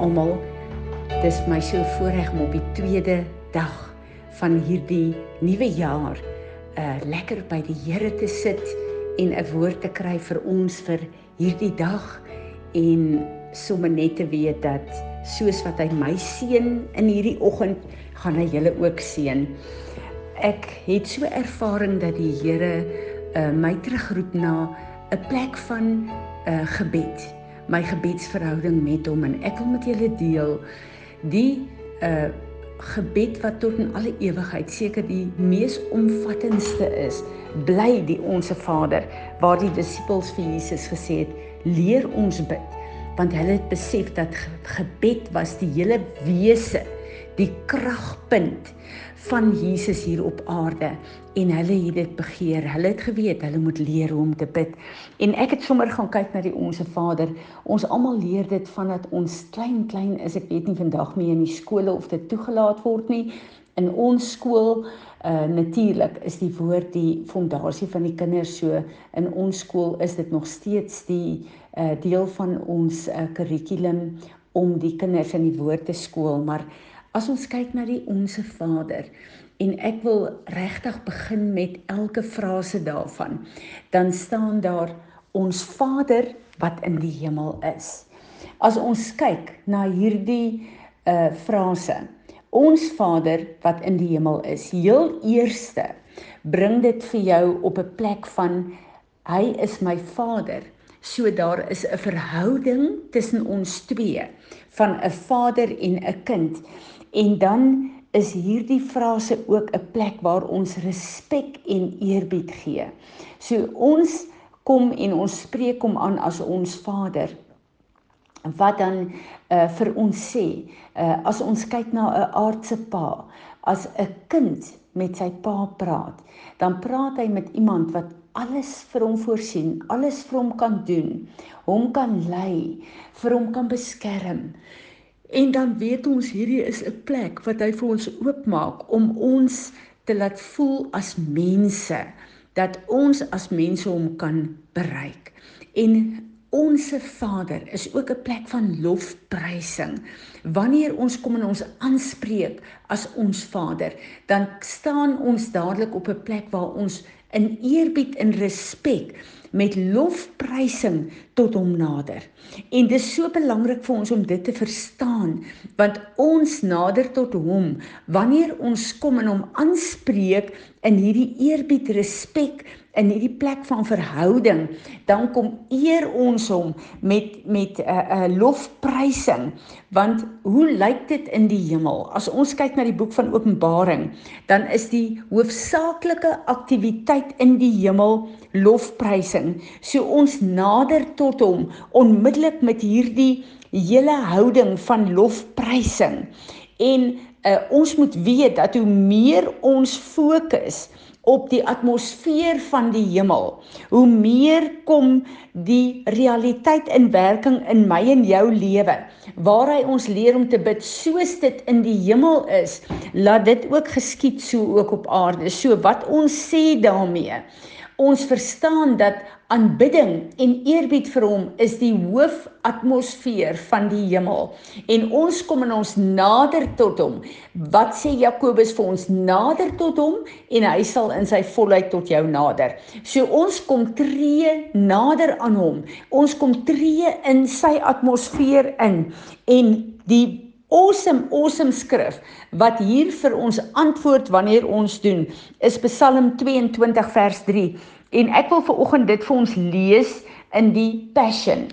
Almal. Dis my so voorreg om op die tweede dag van hierdie nuwe jaar uh lekker by die Here te sit en 'n woord te kry vir ons vir hierdie dag en sommer net te weet dat soos wat hy my seën in hierdie oggend, gaan hy julle ook seën. Ek het so ervaring dat die Here uh my terugroep na 'n plek van uh gebed my gebedsverhouding met hom en ek wil met julle deel die uh gebed wat tot in alle ewigheid seker die mees omvattendste is. Bly die onsse Vader waar die disippels vir Jesus gesê het leer ons bid. Want hulle het besef dat gebed was die hele wese die kragpunt van Jesus hier op aarde en hulle het dit begeer. Hulle het geweet hulle moet leer hoe om te bid. En ek het sommer gaan kyk na die Onse Vader. Ons almal leer dit vandat ons klein klein is. Ek weet nie vandag meer in die skole of dit toegelaat word nie. In ons skool uh natuurlik is die woord die fondasie van die kinders so in ons skool is dit nog steeds die uh deel van ons uh, kurrikulum om die kinders in die woord te skool maar As ons kyk na die onsse Vader en ek wil regtig begin met elke frase daarvan, dan staan daar ons Vader wat in die hemel is. As ons kyk na hierdie uh frase, ons Vader wat in die hemel is, heel eerste bring dit vir jou op 'n plek van hy is my Vader. So daar is 'n verhouding tussen ons twee van 'n vader en 'n kind. En dan is hierdie frase ook 'n plek waar ons respek en eerbied gee. So ons kom en ons spreek hom aan as ons Vader. Wat dan uh vir ons sê, uh as ons kyk na 'n aardse pa, as 'n kind met sy pa praat, dan praat hy met iemand wat alles vir hom voorsien, alles vir hom kan doen, hom kan lei, vir hom kan beskerm. En dan weet ons hierdie is 'n plek wat hy vir ons oopmaak om ons te laat voel as mense dat ons as mense hom kan bereik. En onsse Vader is ook 'n plek van lofprysing. Wanneer ons kom en ons aanspreek as ons Vader, dan staan ons dadelik op 'n plek waar ons in eerbied en respek met lofprysing tot hom nader. En dis so belangrik vir ons om dit te verstaan, want ons nader tot hom wanneer ons kom en hom aanspreek in hierdie eerbied, respek in hierdie plek van verhouding, dan kom eer ons hom met met 'n uh, eh, uh, eh, lofprysing. Want hoe lyk dit in die hemel? As ons kyk na die boek van Openbaring, dan is die hoofsaaklike aktiwiteit in die hemel lofprysing. So ons nader tot hom onmiddellik met hierdie hele houding van lofprysing. En uh, ons moet weet dat hoe meer ons fokus op die atmosfeer van die hemel, hoe meer kom die realiteit in werking in my en jou lewe, waar hy ons leer om te bid soos dit in die hemel is, laat dit ook geskied so ook op aarde. So wat ons sê daarmee, ons verstaan dat aanbidding en eerbied vir hom is die hoofatmosfeer van die hemel. En ons kom en ons nader tot hom. Wat sê Jakobus vir ons nader tot hom? En hy sal in sy volheid tot jou nader. So ons kom tree nader aan hom. Ons kom tree in sy atmosfeer in. En die awesome awesome skrif wat hier vir ons antwoord wanneer ons doen is Psalm 22 vers 3 En ek wil vir oggend dit vir ons lees in die Passion.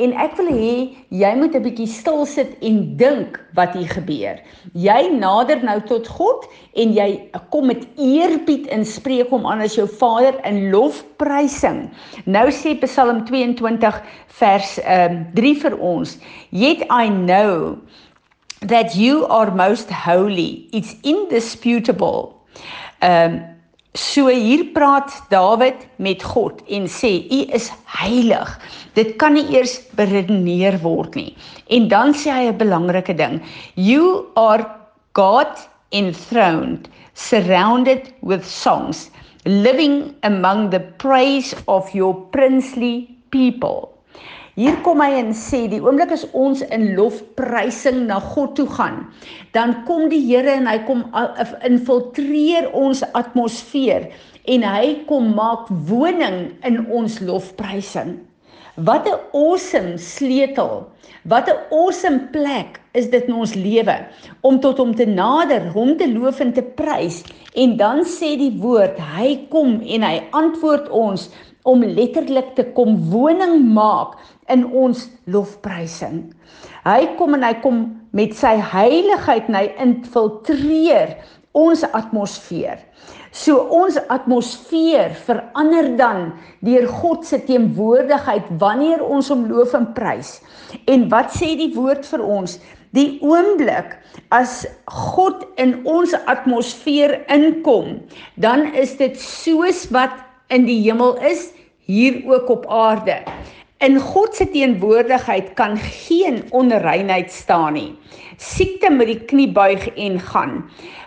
En ek wil hê jy moet 'n bietjie stil sit en dink wat hier gebeur. Jy nader nou tot God en jy kom met eerbied en spreek hom aan as jou Vader in lofprysing. Nou sê Psalm 22 vers um, 3 vir ons: "Yet I know that you are most holy. It's indisputable." Um So hier praat Dawid met God en sê u is heilig. Dit kan nie eers beredeneer word nie. En dan sê hy 'n belangrike ding. You are God enthroned, surrounded with songs, living among the praise of your princely people. Hier kom hy en sê die oomblik as ons in lofprysing na God toe gaan, dan kom die Here en hy kom infiltreer ons atmosfeer en hy kom maak woning in ons lofprysing. Wat 'n awesome sleutel. Wat 'n awesome plek is dit in ons lewe om tot hom te nader, hom te loof en te prys. En dan sê die woord, hy kom en hy antwoord ons om letterlik te kom woning maak in ons lofprysing. Hy kom en hy kom met sy heiligheid en hy infiltreer ons atmosfeer. So ons atmosfeer verander dan deur God se teenwoordigheid wanneer ons hom loof en prys. En wat sê die woord vir ons? Die oomblik as God in ons atmosfeer inkom, dan is dit soos wat in die hemel is, hier ook op aarde. In God se teenwoordigheid kan geen onreinheid staan nie. Siekte moet die knie buig en gaan.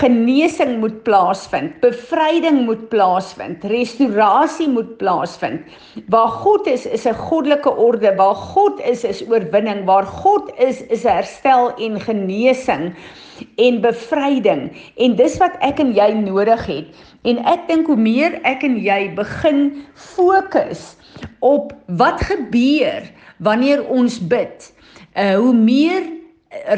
Genesing moet plaasvind, bevryding moet plaasvind, restaurasie moet plaasvind. Waar God is, is 'n goddelike orde. Waar God is, is oorwinning. Waar God is, is herstel en genesing en bevryding. En dis wat ek en jy nodig het. En ek dink hoe meer ek en jy begin fokus op wat gebeur wanneer ons bid. Uh hoe meer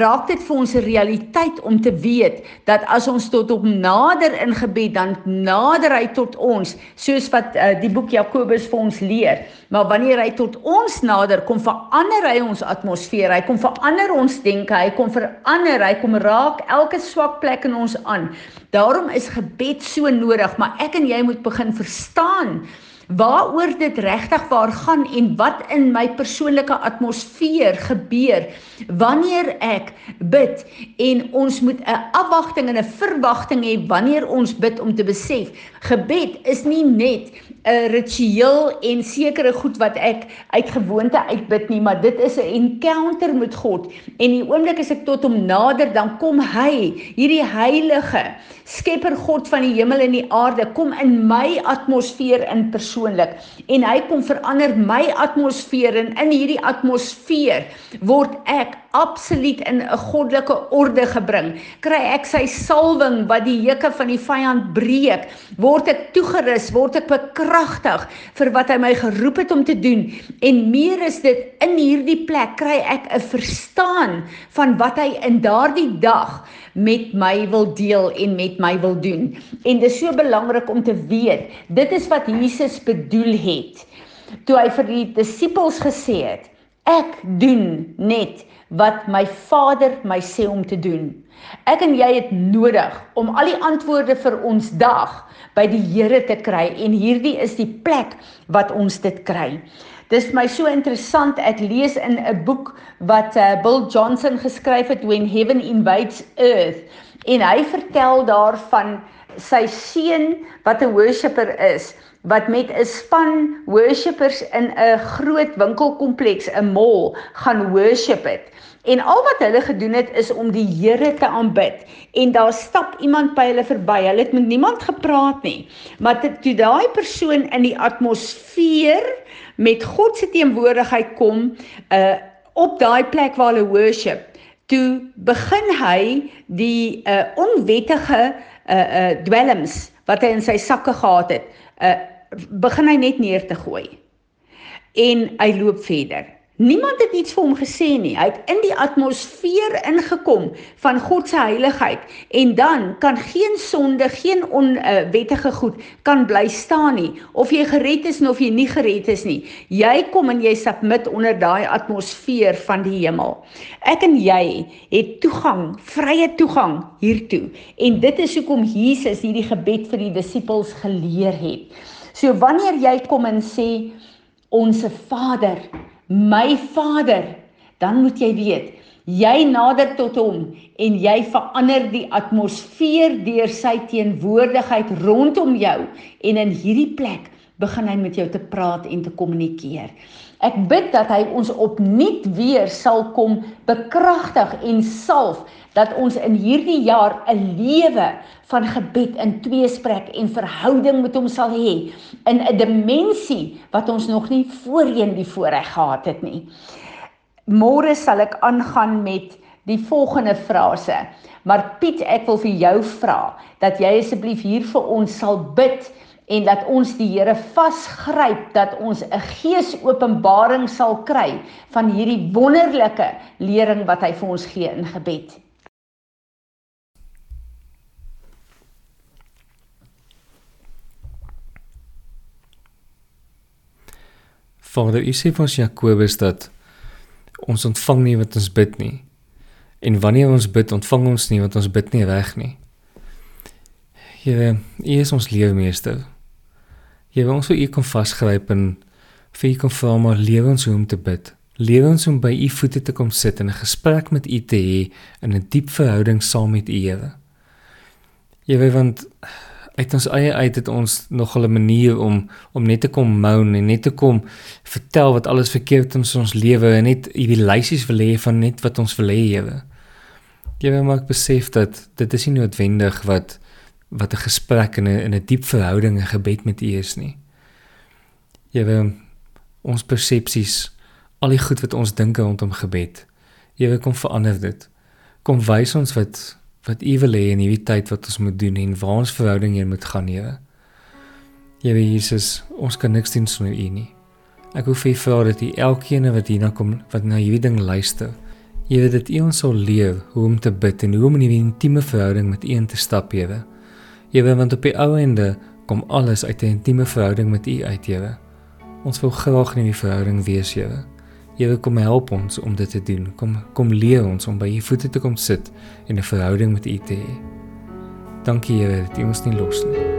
raak dit vir ons 'n realiteit om te weet dat as ons tot hom nader in gebed dan nader hy tot ons soos wat uh, die boek Jakobus vir ons leer. Maar wanneer hy tot ons nader kom verander hy ons atmosfeer hy kom verander ons denke hy kom verander hy kom raak elke swak plek in ons aan. Daarom is gebed so nodig maar ek en jy moet begin verstaan waaroor dit regtig waar gaan en wat in my persoonlike atmosfeer gebeur wanneer ek bid en ons moet 'n afwagting en 'n verwagting hê wanneer ons bid om te besef gebed is nie net 'n ritueel en sekere goed wat ek uit gewoonte uitbid nie maar dit is 'n encounter met God en die oomblik as ek tot hom nader dan kom hy hierdie heilige skepper God van die hemel en die aarde kom in my atmosfeer in persoon persoonlik en hy kom verander my atmosfeer en in hierdie atmosfeer word ek absoluut in 'n goddelike orde gebring. Kry ek sy salwing wat die hekke van die vyand breek, word ek toegerus, word ek bekragtig vir wat hy my geroep het om te doen. En meer is dit in hierdie plek kry ek 'n verstaan van wat hy in daardie dag met my wil deel en met my wil doen. En dit is so belangrik om te weet, dit is wat Jesus bedoel het toe hy vir die disippels gesê het: Ek doen net wat my Vader my sê om te doen. Ek en jy het nodig om al die antwoorde vir ons dag by die Here te kry en hierdie is die plek wat ons dit kry. Dis my so interessant. Ek lees in 'n boek wat uh, Bill Johnson geskryf het When Heaven Invades Earth en hy vertel daarvan sy seun wat 'n worshipper is wat met 'n span worshippers in 'n groot winkelkompleks, 'n mall, gaan worship het. En al wat hulle gedoen het is om die Here te aanbid. En daar stap iemand by hulle verby. Hulle het met niemand gepraat nie. Maar toe daai persoon in die atmosfeer met God se teenwoordigheid kom, uh op daai plek waar hulle worship, toe begin hy die uh onwettige uh uh dwelms wat hy in sy sakke gehad het, uh begin hy net neer te gooi. En hy loop verder. Niemand het iets vir hom gesê nie. Hy het in die atmosfeer ingekom van God se heiligheid en dan kan geen sonde, geen onwettige uh, goed kan bly staan nie. Of jy gered is of jy nie gered is nie. Jy kom en jy submit onder daai atmosfeer van die hemel. Ek en jy het toegang, vrye toegang hiertoe. En dit is hoekom Jesus hierdie gebed vir die disippels geleer het. So wanneer jy kom en sê onsse Vader my Vader, dan moet jy weet, jy nader tot hom en jy verander die atmosfeer deur sy teenwoordigheid rondom jou en in hierdie plek begin hy met jou te praat en te kommunikeer. Ek bid dat hy ons opnuut weer sal kom bekragtig en salf dat ons in hierdie jaar 'n lewe van gebed in tweesprek en verhouding met hom sal hê in 'n dimensie wat ons nog nie voorheen die voorreg gehad het nie. Môre sal ek aangaan met die volgende frase. Maar Piet, ek wil vir jou vra dat jy asseblief hier vir ons sal bid en dat ons die Here vasgryp dat ons 'n geesopenbaring sal kry van hierdie wonderlike lering wat hy vir ons gee in gebed. Vader, U sê vir ons Jakobus dat ons ontvang nie wat ons bid nie. En wanneer ons bid, ontvang ons nie want ons bid nie reg nie. Here, U is ons leermeester. Jy wil ons vir U kom vasgryp en vir U kom vra maar leer ons hoe om te bid. Leer ons om by U voete te kom sit en 'n gesprek met U te hê in 'n diep verhouding saam met U, Here. Jy weet want uit ons eie uit het ons nog 'n manier om om net te kom moan en net te kom vertel wat alles verkeerd in ons lewe en net hierdie lysies wil hê van net wat ons wil hê, Here. Jy weet maar ek besef dat dit is nie noodwendig wat wat 'n gesprek in 'n in 'n diep verhouding en gebed met U is nie. Weet ons persepsies, al die goed wat ons dink rondom gebed. Weet kom verander dit. Kom wys ons wat wat U wil hê in hierdie tyd wat ons moet doen en waar ons verhouding heen moet gaan, Here. Here Jesus, ons kan niks doen sonder U nie. Ek wil vir U vra dat U elkeen wat hierna kom, wat na hierdie ding luister, weet dat U ons sal leer hoe om te bid en hoe om in 'n intieme verhouding met U te stap, Here. Weet want op die ou ende kom alles uit 'n intieme verhouding met U uit, Here. Ons wil graag in hierdie verhouding wees, Here. Here kom help ons om dit te doen. Kom kom leer ons om by U voete te kom sit en 'n verhouding met U te hê. Dankie Here dat U ons nie los nie.